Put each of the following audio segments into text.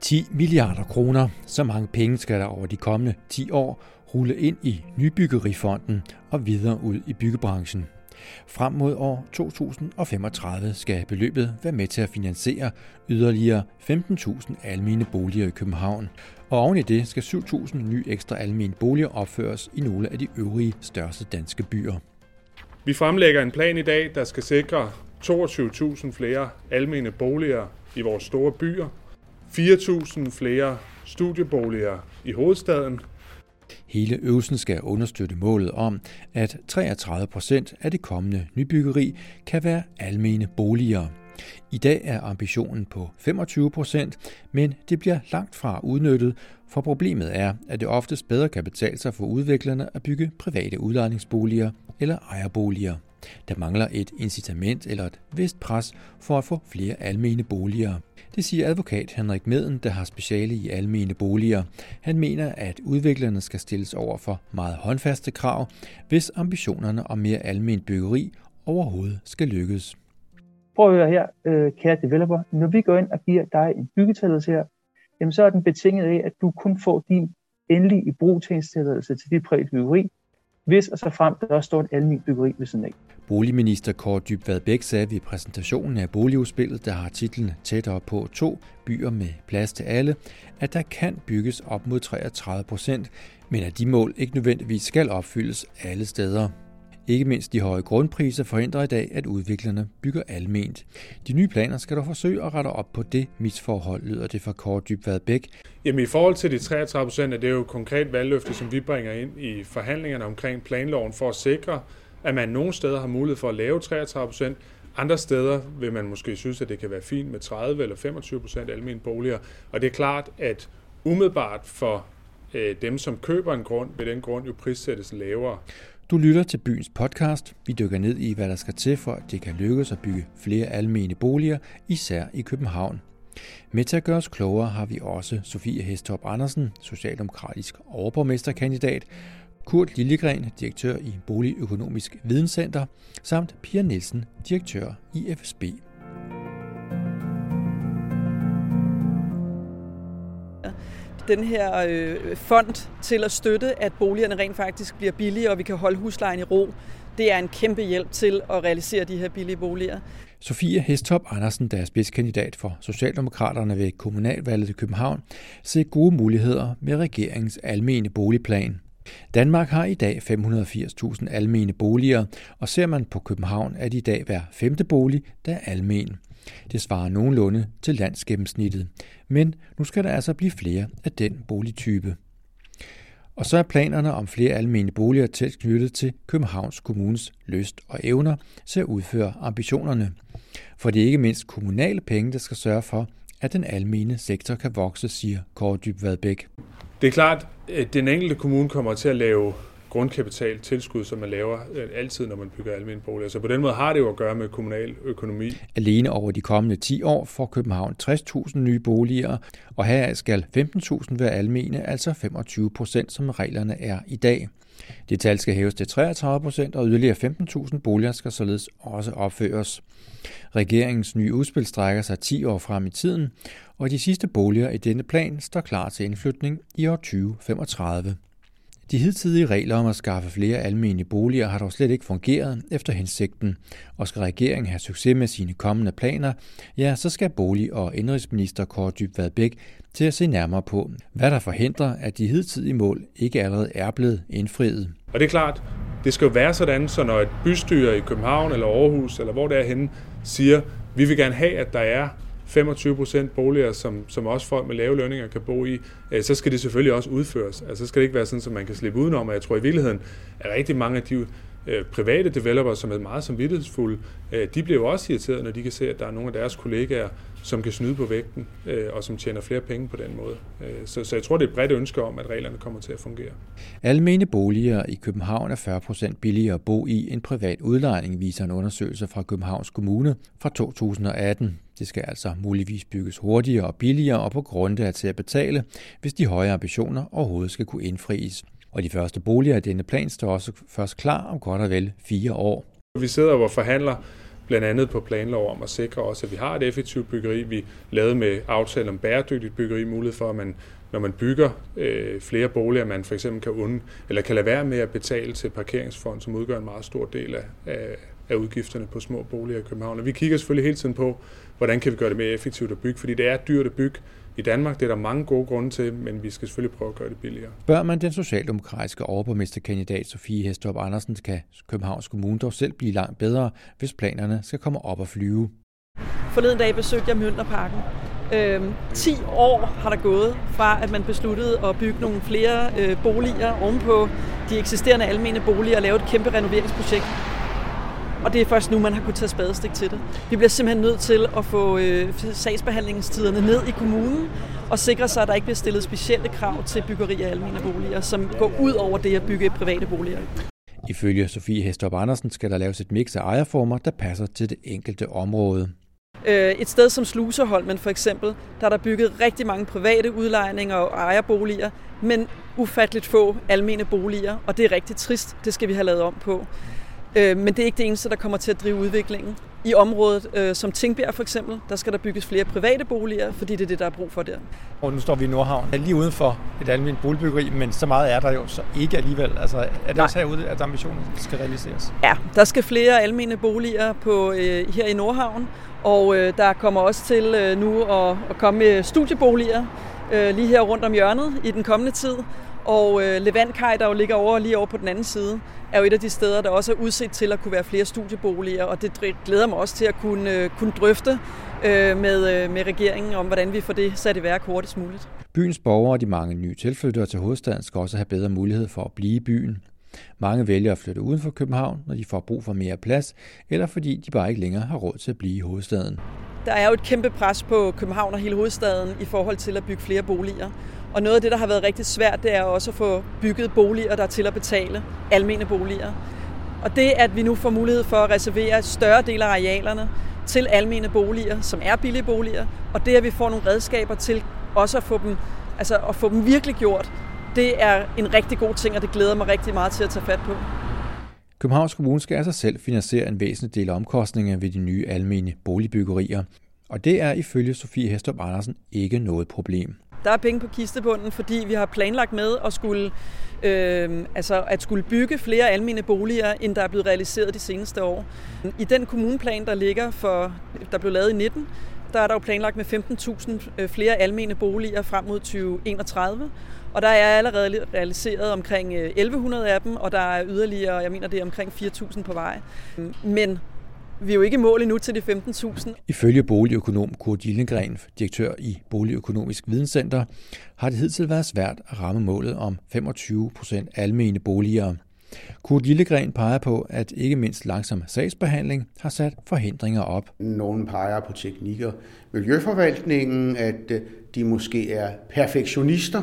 10 milliarder kroner. Så mange penge skal der over de kommende 10 år rulle ind i Nybyggerifonden og videre ud i byggebranchen. Frem mod år 2035 skal beløbet være med til at finansiere yderligere 15.000 almene boliger i København. Og oven i det skal 7.000 nye ekstra almene boliger opføres i nogle af de øvrige største danske byer. Vi fremlægger en plan i dag, der skal sikre 22.000 flere almene boliger i vores store byer, 4.000 flere studieboliger i hovedstaden. Hele øvelsen skal understøtte målet om, at 33 procent af det kommende nybyggeri kan være almene boliger. I dag er ambitionen på 25 procent, men det bliver langt fra udnyttet, for problemet er, at det oftest bedre kan betale sig for udviklerne at bygge private udlejningsboliger eller ejerboliger. Der mangler et incitament eller et vist pres for at få flere almene boliger. Det siger advokat Henrik Meden, der har speciale i almene boliger. Han mener, at udviklerne skal stilles over for meget håndfaste krav, hvis ambitionerne om mere almen byggeri overhovedet skal lykkes. Prøv at høre her, øh, kære developer. Når vi går ind og giver dig en byggetilladelse her, jamen så er den betinget af, at du kun får din endelige i til dit private byggeri, hvis og så frem der også står et almindeligt byggeri ved siden af. Boligminister Kåre Dybvad Bæk sagde ved præsentationen af boligudspillet, der har titlen Tættere på to byer med plads til alle, at der kan bygges op mod 33 procent, men at de mål ikke nødvendigvis skal opfyldes alle steder. Ikke mindst de høje grundpriser forhindrer i dag, at udviklerne bygger alment. De nye planer skal dog forsøge at rette op på det misforhold, lyder det fra Kåre Dybvad Bæk. Jamen i forhold til de 33 procent er det jo et konkret valgløfte, som vi bringer ind i forhandlingerne omkring planloven for at sikre, at man nogle steder har mulighed for at lave 33 procent, andre steder vil man måske synes, at det kan være fint med 30 eller 25 procent almindelige boliger. Og det er klart, at umiddelbart for øh, dem, som køber en grund, vil den grund jo prissættes lavere. Du lytter til byens podcast. Vi dykker ned i, hvad der skal til for, at det kan lykkes at bygge flere almene boliger, især i København. Med til at gøre os klogere har vi også Sofie Hestop Andersen, socialdemokratisk overborgmesterkandidat, Kurt Lillegren, direktør i Boligøkonomisk Videnscenter, samt Pia Nielsen, direktør i FSB. Den her øh, fond til at støtte, at boligerne rent faktisk bliver billige, og vi kan holde huslejen i ro. Det er en kæmpe hjælp til at realisere de her billige boliger. Sofie Hestop Andersen, der er spidskandidat for Socialdemokraterne ved kommunalvalget i København, ser gode muligheder med regeringens almene boligplan. Danmark har i dag 580.000 almene boliger, og ser man på København, er det i dag hver femte bolig, der er almen. Det svarer nogenlunde til landsgennemsnittet, men nu skal der altså blive flere af den boligtype. Og så er planerne om flere almene boliger tæt knyttet til Københavns Kommunes lyst og evner til at udføre ambitionerne. For det er ikke mindst kommunale penge, der skal sørge for, at den almene sektor kan vokse, siger Kåre Dybvad Bæk. Det er klart, at den enkelte kommune kommer til at lave grundkapital tilskud, som man laver øh, altid, når man bygger almindelige boliger. Så på den måde har det jo at gøre med kommunal økonomi. Alene over de kommende 10 år får København 60.000 nye boliger, og her skal 15.000 være almene, altså 25 procent, som reglerne er i dag. Det tal skal hæves til 33 procent, og yderligere 15.000 boliger skal således også opføres. Regeringens nye udspil strækker sig 10 år frem i tiden, og de sidste boliger i denne plan står klar til indflytning i år 2035. De hidtidige regler om at skaffe flere almindelige boliger har dog slet ikke fungeret efter hensigten, og skal regeringen have succes med sine kommende planer, ja, så skal bolig- og indrigsminister Kåre Dybvad Bæk til at se nærmere på, hvad der forhindrer, at de hidtidige mål ikke allerede er blevet indfriet. Og det er klart, det skal jo være sådan, så når et bystyre i København eller Aarhus, eller hvor det er henne, siger, vi vil gerne have, at der er 25 procent boliger, som, som også folk med lave lønninger kan bo i, øh, så skal det selvfølgelig også udføres. Altså, så skal det ikke være sådan, at man kan slippe udenom. Og jeg tror i virkeligheden, at rigtig mange af de øh, private developer, som er meget samvittighedsfulde, øh, de bliver jo også irriteret, når de kan se, at der er nogle af deres kollegaer, som kan snyde på vægten, øh, og som tjener flere penge på den måde. Øh, så, så jeg tror, det er et bredt ønske om, at reglerne kommer til at fungere. Almene boliger i København er 40 procent billigere at bo i end privat udlejning, viser en undersøgelse fra Københavns Kommune fra 2018. Det skal altså muligvis bygges hurtigere og billigere og på grund af til at betale, hvis de høje ambitioner overhovedet skal kunne indfries. Og de første boliger i denne plan står også først klar om godt og vel fire år. Vi sidder og forhandler blandt andet på planlov om at sikre også, at vi har et effektivt byggeri. Vi lavede med aftale om bæredygtigt byggeri mulighed for, at man når man bygger øh, flere boliger, man for eksempel kan, und, eller kan lade være med at betale til parkeringsfond, som udgør en meget stor del af, af, af udgifterne på små boliger i København. Og vi kigger selvfølgelig hele tiden på, hvordan kan vi gøre det mere effektivt at bygge, fordi det er dyrt at bygge i Danmark. Det er der mange gode grunde til, men vi skal selvfølgelig prøve at gøre det billigere. Bør man den socialdemokratiske overborgmesterkandidat Sofie Hestrup Andersen, kan Københavns Kommune dog selv blive langt bedre, hvis planerne skal komme op og flyve. Forleden dag besøgte jeg Mjølnerparken. Øhm, 10 år har der gået fra, at man besluttede at bygge nogle flere øh, boliger ovenpå de eksisterende almene boliger og lave et kæmpe renoveringsprojekt. Og det er først nu, man har kunnet tage spadestik til det. Vi bliver simpelthen nødt til at få øh, sagsbehandlingstiderne ned i kommunen og sikre sig, at der ikke bliver stillet specielle krav til byggeri af almene boliger, som går ud over det at bygge private boliger. Ifølge Sofie Hestrup Andersen skal der laves et mix af ejerformer, der passer til det enkelte område. Øh, et sted som Sluseholmen for eksempel, der er der bygget rigtig mange private udlejninger og ejerboliger, men ufatteligt få almene boliger, og det er rigtig trist. Det skal vi have lavet om på. Øh, men det er ikke det eneste, der kommer til at drive udviklingen. I området øh, som Tingbjerg for eksempel, der skal der bygges flere private boliger, fordi det er det, der er brug for der. Og nu står vi i Nordhavn, lige uden for et almindeligt boligbyggeri, men så meget er der jo så ikke alligevel. Altså, er det Nej. også herude, at ambitionen skal realiseres? Ja, der skal flere almene boliger på, øh, her i Nordhavn, og øh, der kommer også til øh, nu at, at komme med studieboliger øh, lige her rundt om hjørnet i den kommende tid. Og øh, Levantkaj, der jo ligger over lige over på den anden side, er jo et af de steder, der også er udset til at kunne være flere studieboliger, og det glæder mig også til at kunne, øh, kunne drøfte øh, med, øh, med regeringen om, hvordan vi får det sat i værk hurtigst muligt. Byens borgere og de mange nye tilflyttere til hovedstaden skal også have bedre mulighed for at blive i byen. Mange vælger at flytte uden for København, når de får brug for mere plads, eller fordi de bare ikke længere har råd til at blive i hovedstaden. Der er jo et kæmpe pres på København og hele hovedstaden i forhold til at bygge flere boliger. Og noget af det, der har været rigtig svært, det er også at få bygget boliger, der er til at betale, almene boliger. Og det, at vi nu får mulighed for at reservere større dele af arealerne til almene boliger, som er billige boliger, og det, at vi får nogle redskaber til også at få dem, altså at få dem virkelig gjort, det er en rigtig god ting, og det glæder mig rigtig meget til at tage fat på. Københavns Kommune skal altså selv finansiere en væsentlig del af omkostningerne ved de nye almene boligbyggerier. Og det er ifølge Sofie Hestrup Andersen ikke noget problem. Der er penge på kistebunden, fordi vi har planlagt med at skulle, øh, altså at skulle bygge flere almene boliger, end der er blevet realiseret de seneste år. I den kommuneplan, der ligger for, der blev lavet i 19, der er der jo planlagt med 15.000 øh, flere almene boliger frem mod 2031. Og der er allerede realiseret omkring øh, 1100 af dem, og der er yderligere, jeg mener det er omkring 4.000 på vej. Men vi er jo ikke mål endnu til de 15.000. Ifølge boligøkonom Kurt Gillengren, direktør i Boligøkonomisk Videnscenter, har det hidtil været svært at ramme målet om 25 procent almene boliger. Kurt Lillegren peger på, at ikke mindst langsom sagsbehandling har sat forhindringer op. Nogle peger på teknikker. Miljøforvaltningen, at øh, de måske er perfektionister,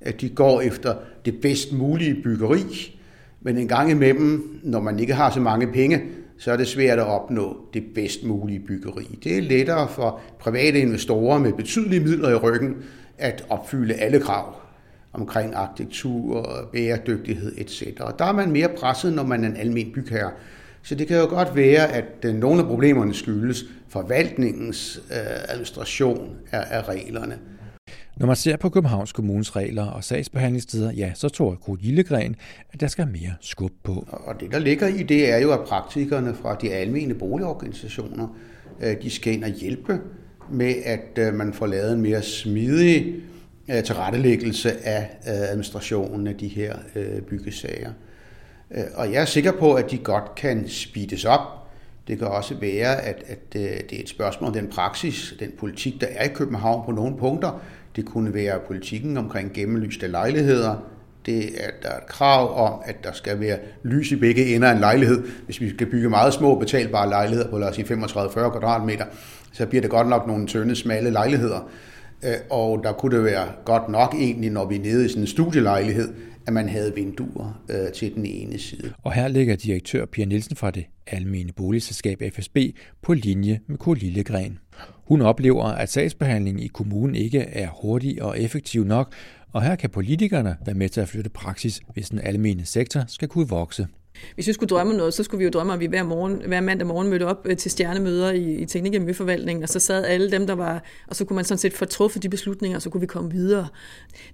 at de går efter det bedst mulige byggeri, men en gang imellem, når man ikke har så mange penge, så er det svært at opnå det bedst mulige byggeri. Det er lettere for private investorer med betydelige midler i ryggen at opfylde alle krav omkring arkitektur, bæredygtighed etc. Og der er man mere presset, når man er en almen bygherre. Så det kan jo godt være, at nogle af problemerne skyldes forvaltningens øh, administration af reglerne. Når man ser på Københavns Kommunes regler og sagsbehandlingstider, ja, så tror Kurt Gillegren, at der skal mere skub på. Og det, der ligger i det, er jo, at praktikerne fra de almene boligorganisationer, øh, de skal ind og hjælpe med, at øh, man får lavet en mere smidig øh, tilrettelæggelse af administrationen af de her byggesager. Og jeg er sikker på, at de godt kan speedes op. Det kan også være, at, at det er et spørgsmål om den praksis, den politik, der er i København på nogle punkter, det kunne være politikken omkring gennemlyste lejligheder. Det er, der er et krav om, at der skal være lys i begge ender af en lejlighed. Hvis vi skal bygge meget små betalbare lejligheder på lad os sige 35-40 kvadratmeter, så bliver det godt nok nogle tynde, smalle lejligheder. Øh, og der kunne det være godt nok egentlig, når vi er nede i sådan en studielejlighed, at man havde vinduer øh, til den ene side. Og her ligger direktør Pia Nielsen fra det almene boligselskab FSB på linje med Kurt Lillegren. Hun oplever, at sagsbehandlingen i kommunen ikke er hurtig og effektiv nok, og her kan politikerne være med til at flytte praksis, hvis den almene sektor skal kunne vokse. Hvis vi skulle drømme noget, så skulle vi jo drømme, at vi hver, morgen, hver mandag morgen mødte op øh, til stjernemøder i, i teknik- og miljøforvaltningen, og så sad alle dem, der var, og så kunne man sådan set få truffet de beslutninger, og så kunne vi komme videre.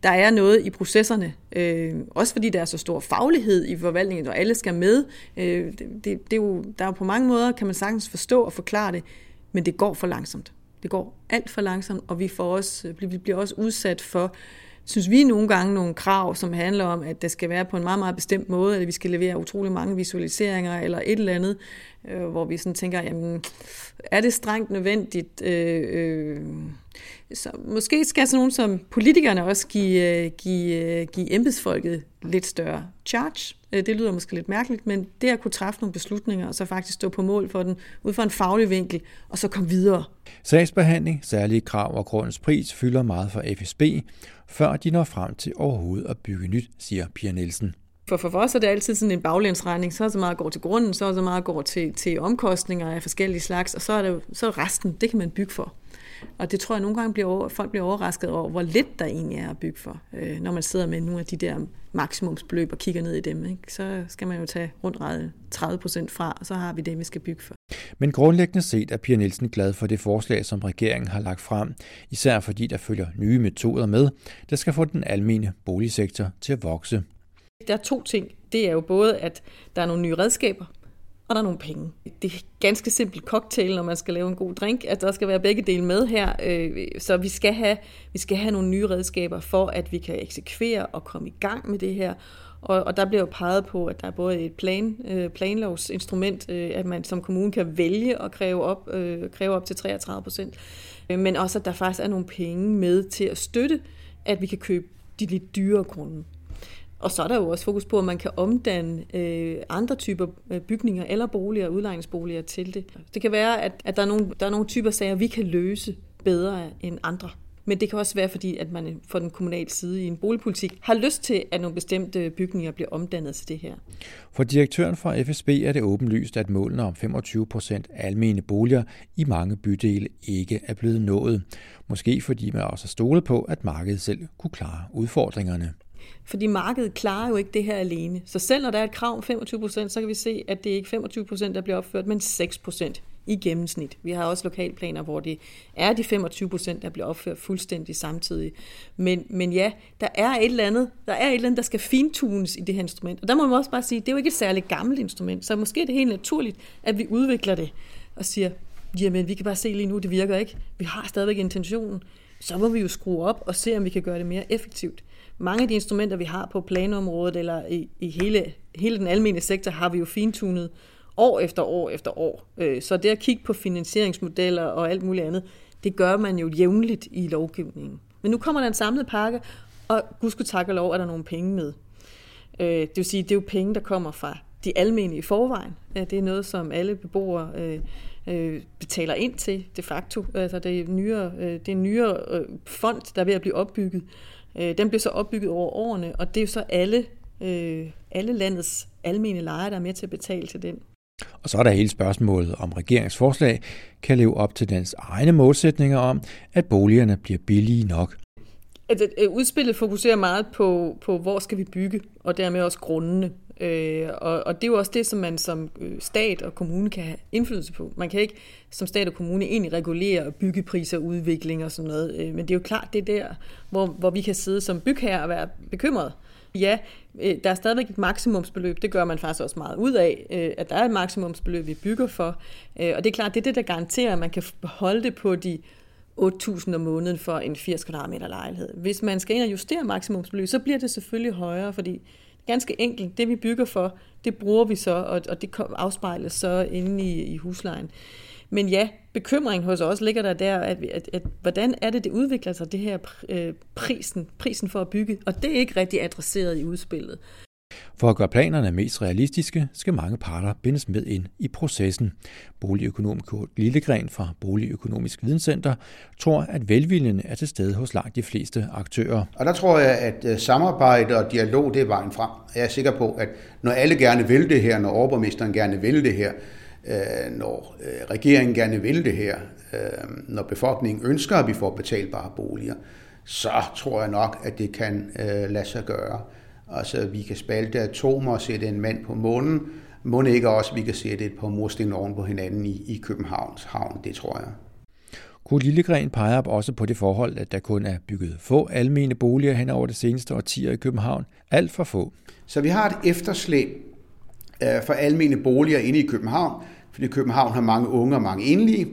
Der er noget i processerne, øh, også fordi der er så stor faglighed i forvaltningen, og alle skal med. Øh, det, det, det er jo, der er jo på mange måder, kan man sagtens forstå og forklare det, men det går for langsomt. Det går alt for langsomt, og vi, får også, øh, vi bliver også udsat for synes vi nogle gange nogle krav, som handler om, at det skal være på en meget, meget bestemt måde, at vi skal levere utrolig mange visualiseringer eller et eller andet, øh, hvor vi sådan tænker, jamen, er det strengt nødvendigt? Øh, øh, så måske skal sådan nogen som politikerne også give, øh, give, øh, give embedsfolket lidt større charge. Øh, det lyder måske lidt mærkeligt, men det at kunne træffe nogle beslutninger, og så faktisk stå på mål for den, ud fra en faglig vinkel, og så komme videre. Sagsbehandling, særlige krav og grundens pris fylder meget for FSB, før de når frem til overhovedet at bygge nyt, siger Pia Nielsen. For for os er det altid sådan en baglænsregning. Så er så meget går til grunden, så er så meget går til, til omkostninger af forskellige slags, og så er, det, så er resten, det kan man bygge for. Og det tror jeg nogle gange, bliver over, folk bliver overrasket over, hvor lidt der egentlig er at bygge for. Øh, når man sidder med nogle af de der maksimumsbeløb og kigger ned i dem, ikke? så skal man jo tage rundt 30 procent fra, og så har vi det, vi skal bygge for. Men grundlæggende set er Pia Nielsen glad for det forslag, som regeringen har lagt frem, især fordi der følger nye metoder med, der skal få den almene boligsektor til at vokse. Der er to ting. Det er jo både, at der er nogle nye redskaber, og der er nogle penge. Det er ganske simpelt cocktail, når man skal lave en god drink, at der skal være begge dele med her. Øh, så vi skal have, vi skal have nogle nye redskaber for, at vi kan eksekvere og komme i gang med det her. Og, og der bliver jo peget på, at der er både et plan, øh, planlovsinstrument, øh, at man som kommune kan vælge at kræve op, øh, kræve op til 33 procent, øh, men også at der faktisk er nogle penge med til at støtte, at vi kan købe de lidt dyre grunde. Og så er der jo også fokus på, at man kan omdanne øh, andre typer øh, bygninger eller boliger, udlejningsboliger til det. Det kan være, at, at der, er nogle, der er nogle typer sager, vi kan løse bedre end andre. Men det kan også være, fordi at man øh, fra den kommunale side i en boligpolitik har lyst til, at nogle bestemte øh, bygninger bliver omdannet til det her. For direktøren for FSB er det åbenlyst, at målene om 25 procent almene boliger i mange bydele ikke er blevet nået. Måske fordi man også har stolet på, at markedet selv kunne klare udfordringerne. Fordi markedet klarer jo ikke det her alene. Så selv når der er et krav om 25%, så kan vi se, at det er ikke 25%, der bliver opført, men 6% i gennemsnit. Vi har også lokalplaner, hvor det er de 25 procent, der bliver opført fuldstændig samtidig. Men, men ja, der er et eller andet, der er et eller andet, der skal fintunes i det her instrument. Og der må man også bare sige, det er jo ikke et særligt gammelt instrument, så måske er det helt naturligt, at vi udvikler det og siger, jamen vi kan bare se lige nu, det virker ikke. Vi har stadigvæk intentionen. Så må vi jo skrue op og se, om vi kan gøre det mere effektivt. Mange af de instrumenter, vi har på planområdet eller i, i hele, hele den almindelige sektor, har vi jo fintunet år efter år efter år. Øh, så det at kigge på finansieringsmodeller og alt muligt andet, det gør man jo jævnligt i lovgivningen. Men nu kommer der en samlet pakke, og gudske tak og lov er der nogle penge med. Øh, det vil sige, det er jo penge, der kommer fra de almene i forvejen. Det er noget, som alle beboere øh, øh, betaler ind til de facto. Altså det er, nyere, det er en nyere fond, der er ved at blive opbygget. Den bliver så opbygget over årene, og det er jo så alle, alle landets almene lejere, der er med til at betale til den. Og så er der hele spørgsmålet om regeringsforslag kan leve op til dens egne målsætninger om, at boligerne bliver billige nok. Altså, øh, udspillet fokuserer meget på, på, hvor skal vi bygge, og dermed også grundene. Øh, og, og det er jo også det, som man som øh, stat og kommune kan have indflydelse på. Man kan ikke som stat og kommune egentlig regulere byggepriser, udvikling og sådan noget. Øh, men det er jo klart, det er der, hvor, hvor vi kan sidde som bygherre og være bekymret. Ja, øh, der er stadigvæk et maksimumsbeløb. Det gør man faktisk også meget ud af, øh, at der er et maksimumsbeløb, vi bygger for. Øh, og det er klart, det er det, der garanterer, at man kan holde det på de 8.000 om måneden for en 80 kvadratmeter lejlighed. Hvis man skal ind og justere maksimumsbeløb, så bliver det selvfølgelig højere, fordi ganske enkelt, det vi bygger for, det bruger vi så, og, og det afspejles så inde i, i huslejen. Men ja, bekymring hos os ligger der der, at, at, at hvordan er det, det udvikler sig, det her øh, prisen, prisen for at bygge, og det er ikke rigtig adresseret i udspillet. For at gøre planerne mest realistiske, skal mange parter bindes med ind i processen. Boligøkonom Kurt Lillegren fra Boligøkonomisk Videnscenter tror, at velviljen er til stede hos langt de fleste aktører. Og der tror jeg, at øh, samarbejde og dialog, det er vejen frem. Jeg er sikker på, at når alle gerne vil det her, når overborgmesteren gerne vil det her, øh, når øh, regeringen gerne vil det her, når befolkningen ønsker, at vi får betalbare boliger, så tror jeg nok, at det kan lade sig gøre. Altså, vi kan spalte atomer og sætte en mand på månen. Må ikke også, vi kan sætte et par mursten oven på hinanden i, i Københavns havn, det tror jeg. Kurt Lillegren peger også på det forhold, at der kun er bygget få almene boliger hen over det seneste årtier i København. Alt for få. Så vi har et efterslæb øh, for almene boliger inde i København, fordi København har mange unge og mange enlige,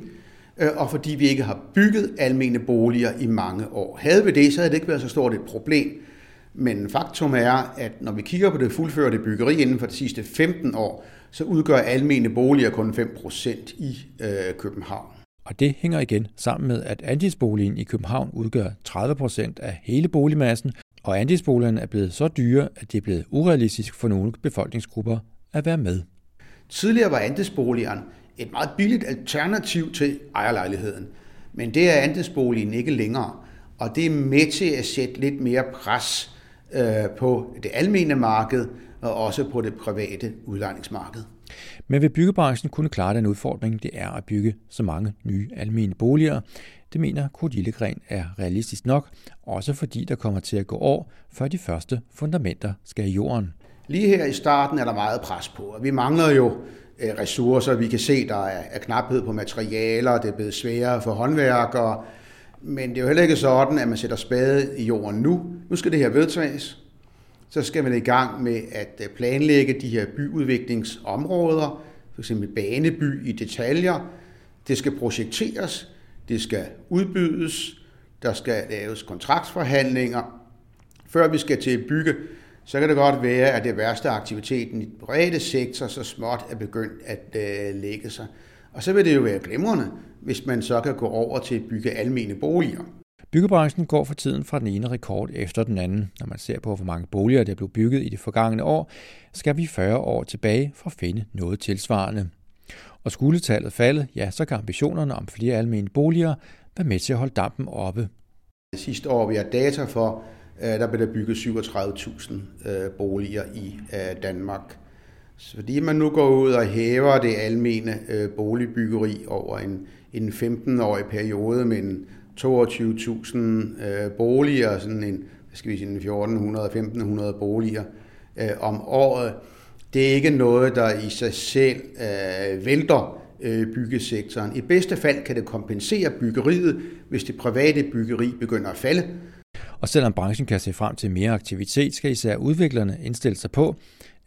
øh, og fordi vi ikke har bygget almene boliger i mange år. Havde vi det, så havde det ikke været så stort et problem. Men faktum er, at når vi kigger på det fuldførte byggeri inden for de sidste 15 år, så udgør almene boliger kun 5% i øh, København. Og det hænger igen sammen med, at andelsboligen i København udgør 30 procent af hele boligmassen, og andelsboligerne er blevet så dyre, at det er blevet urealistisk for nogle befolkningsgrupper at være med. Tidligere var andelsboligerne et meget billigt alternativ til ejerlejligheden, men det er andelsboligen ikke længere, og det er med til at sætte lidt mere pres på det almene marked og også på det private udlejningsmarked. Men vil byggebranchen kunne klare den udfordring, det er at bygge så mange nye almene boliger? Det mener Kurt Lillegren er realistisk nok, også fordi der kommer til at gå år, før de første fundamenter skal i jorden. Lige her i starten er der meget pres på, og vi mangler jo øh, ressourcer. Vi kan se, der er knaphed på materialer, det er blevet sværere for håndværkere, men det er jo heller ikke sådan, at man sætter spade i jorden nu. Nu skal det her vedtages, så skal man i gang med at øh, planlægge de her byudviklingsområder, f.eks. baneby i detaljer. Det skal projekteres, det skal udbydes, der skal laves kontraktsforhandlinger. Før vi skal til at bygge, så kan det godt være, at det værste aktiviteten i den private sektor så småt er begyndt at øh, lægge sig. Og så vil det jo være glimrende, hvis man så kan gå over til at bygge almene boliger. Byggebranchen går for tiden fra den ene rekord efter den anden. Når man ser på, hvor mange boliger der blev bygget i det forgangne år, skal vi 40 år tilbage for at finde noget tilsvarende. Og skulle tallet falde, ja, så kan ambitionerne om flere almene boliger være med til at holde dampen oppe. Sidste år, vi har data for, Øh, der blev der bygget 37.000 øh, boliger i øh, Danmark. Så fordi man nu går ud og hæver det almene boligbyggeri over en, en 15-årig periode med en 22.000 boliger, sådan en, hvad skal vi sige, 1400-1500 boliger øh, om året. Det er ikke noget, der i sig selv øh, vælter øh, byggesektoren. I bedste fald kan det kompensere byggeriet, hvis det private byggeri begynder at falde. Og selvom branchen kan se frem til mere aktivitet, skal især udviklerne indstille sig på,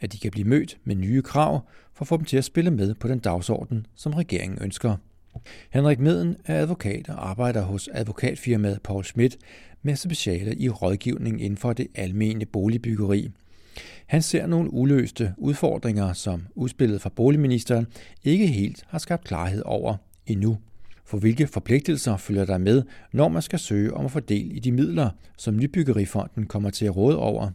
at de kan blive mødt med nye krav for at få dem til at spille med på den dagsorden, som regeringen ønsker. Henrik Meden er advokat og arbejder hos advokatfirmaet Paul Schmidt med speciale i rådgivning inden for det almene boligbyggeri. Han ser nogle uløste udfordringer, som udspillet fra boligministeren ikke helt har skabt klarhed over endnu. For hvilke forpligtelser følger der med, når man skal søge om at få del i de midler, som Nybyggerifonden kommer til at råde over?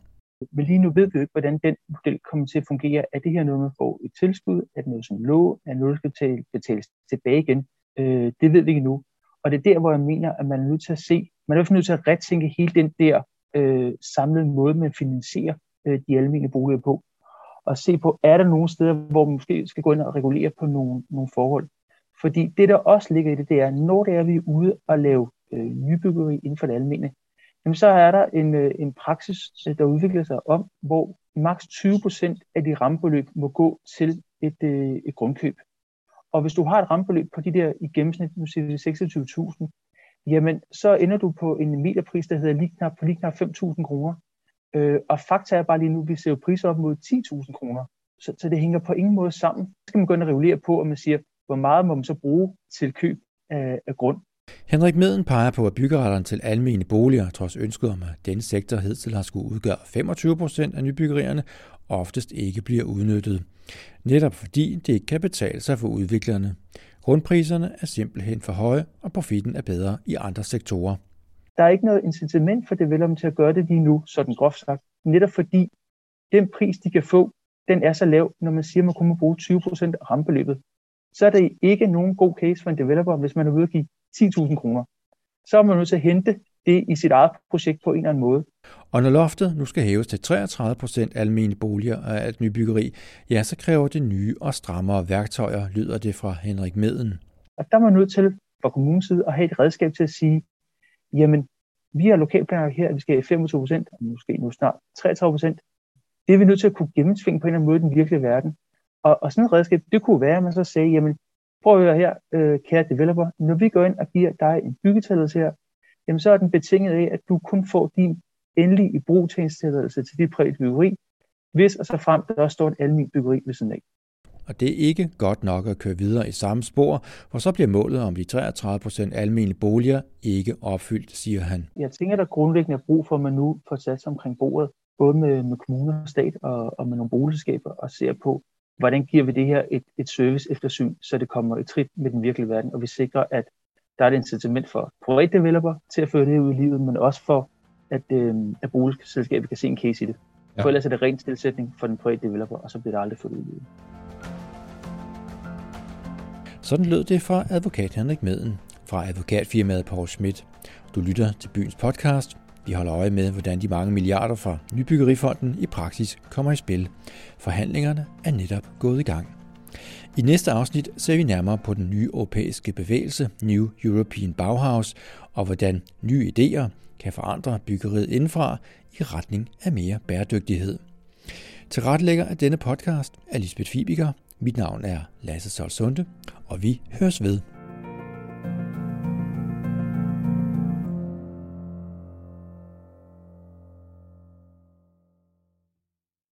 Men lige nu ved vi jo ikke, hvordan den model kommer til at fungere. Er det her noget, man får et tilskud? Er det noget som lå? Er det noget, der skal betales tilbage igen? Øh, det ved vi ikke nu. Og det er der, hvor jeg mener, at man er nødt til at se, man er nødt til at retænke hele den der øh, samlede måde, man finansierer øh, de almindelige boliger på. Og se på, er der nogle steder, hvor man måske skal gå ind og regulere på nogle, nogle forhold. Fordi det, der også ligger i det, det er, når det er, vi er ude og lave øh, nybyggeri inden for det almene, jamen så er der en, øh, en praksis, der udvikler sig om, hvor maks 20% af de rammebeløb må gå til et, øh, et grundkøb. Og hvis du har et rammebeløb på de der i gennemsnit, nu siger vi 26.000, jamen så ender du på en meterpris, der hedder lige knap, på lige knap 5.000 kroner. Øh, og fakta er bare lige nu, vi ser jo priser op mod 10.000 kroner. Så, så det hænger på ingen måde sammen. Så skal man begynde at regulere på, og man siger, hvor meget må man så bruge til køb af, af grund. Henrik Meden peger på, at byggeretterne til almene boliger, trods ønsket om, at denne sektor hidtil har skulle udgøre 25 procent af nybyggerierne, oftest ikke bliver udnyttet. Netop fordi det ikke kan betale sig for udviklerne. Grundpriserne er simpelthen for høje, og profitten er bedre i andre sektorer. Der er ikke noget incitament for development til at gøre det lige nu, sådan groft sagt. Netop fordi den pris, de kan få, den er så lav, når man siger, at man kun må bruge 20% af rampeløbet. Så er det ikke nogen god case for en developer, hvis man er ude at give 10.000 kroner. Så er man nødt til at hente det i sit eget projekt på en eller anden måde. Og når loftet nu skal hæves til 33 procent almene boliger af alt nybyggeri, ja, så kræver det nye og strammere værktøjer, lyder det fra Henrik Meden. Og der er man nødt til fra kommunens side at have et redskab til at sige, jamen, vi har lokalplaner her, at vi skal have 25 procent, og måske nu snart 33 procent. Det er vi nødt til at kunne gennemtvinge på en eller anden måde i den virkelige verden. Og, og sådan et redskab, det kunne være, at man så sagde, jamen, prøv at høre her, øh, kære developer, når vi går ind og giver dig en byggetilladelse her, jamen så er den betinget af, at du kun får din endelige ibrugtagningstilladelse til dit privat byggeri, hvis og så frem der også står et almindeligt byggeri ved siden af. Og det er ikke godt nok at køre videre i samme spor, for så bliver målet om de 33 procent almindelige boliger ikke opfyldt, siger han. Jeg tænker, der grundlæggende er brug for, at man nu får sat sig omkring bordet, både med, med kommuner og stat og, og med nogle boligselskaber, og ser på, hvordan giver vi det her et, et service eftersyn, så det kommer i trit med den virkelige verden, og vi sikrer, at der er et incitament for private developer til at føre det ud i livet, men også for, at, øh, at boligselskabet kan se en case i det. Ja. For ellers er det ren tilsætning for den private developer, og så bliver det aldrig ført ud i livet. Sådan lød det fra advokat Henrik Meden fra advokatfirmaet Paul Schmidt. Du lytter til byens podcast. Vi holder øje med, hvordan de mange milliarder fra Nybyggerifonden i praksis kommer i spil. Forhandlingerne er netop gået i gang. I næste afsnit ser vi nærmere på den nye europæiske bevægelse New European Bauhaus og hvordan nye idéer kan forandre byggeriet indfra i retning af mere bæredygtighed. Til retlægger af denne podcast er Lisbeth Fibiger. Mit navn er Lasse Solsunde, og vi høres ved.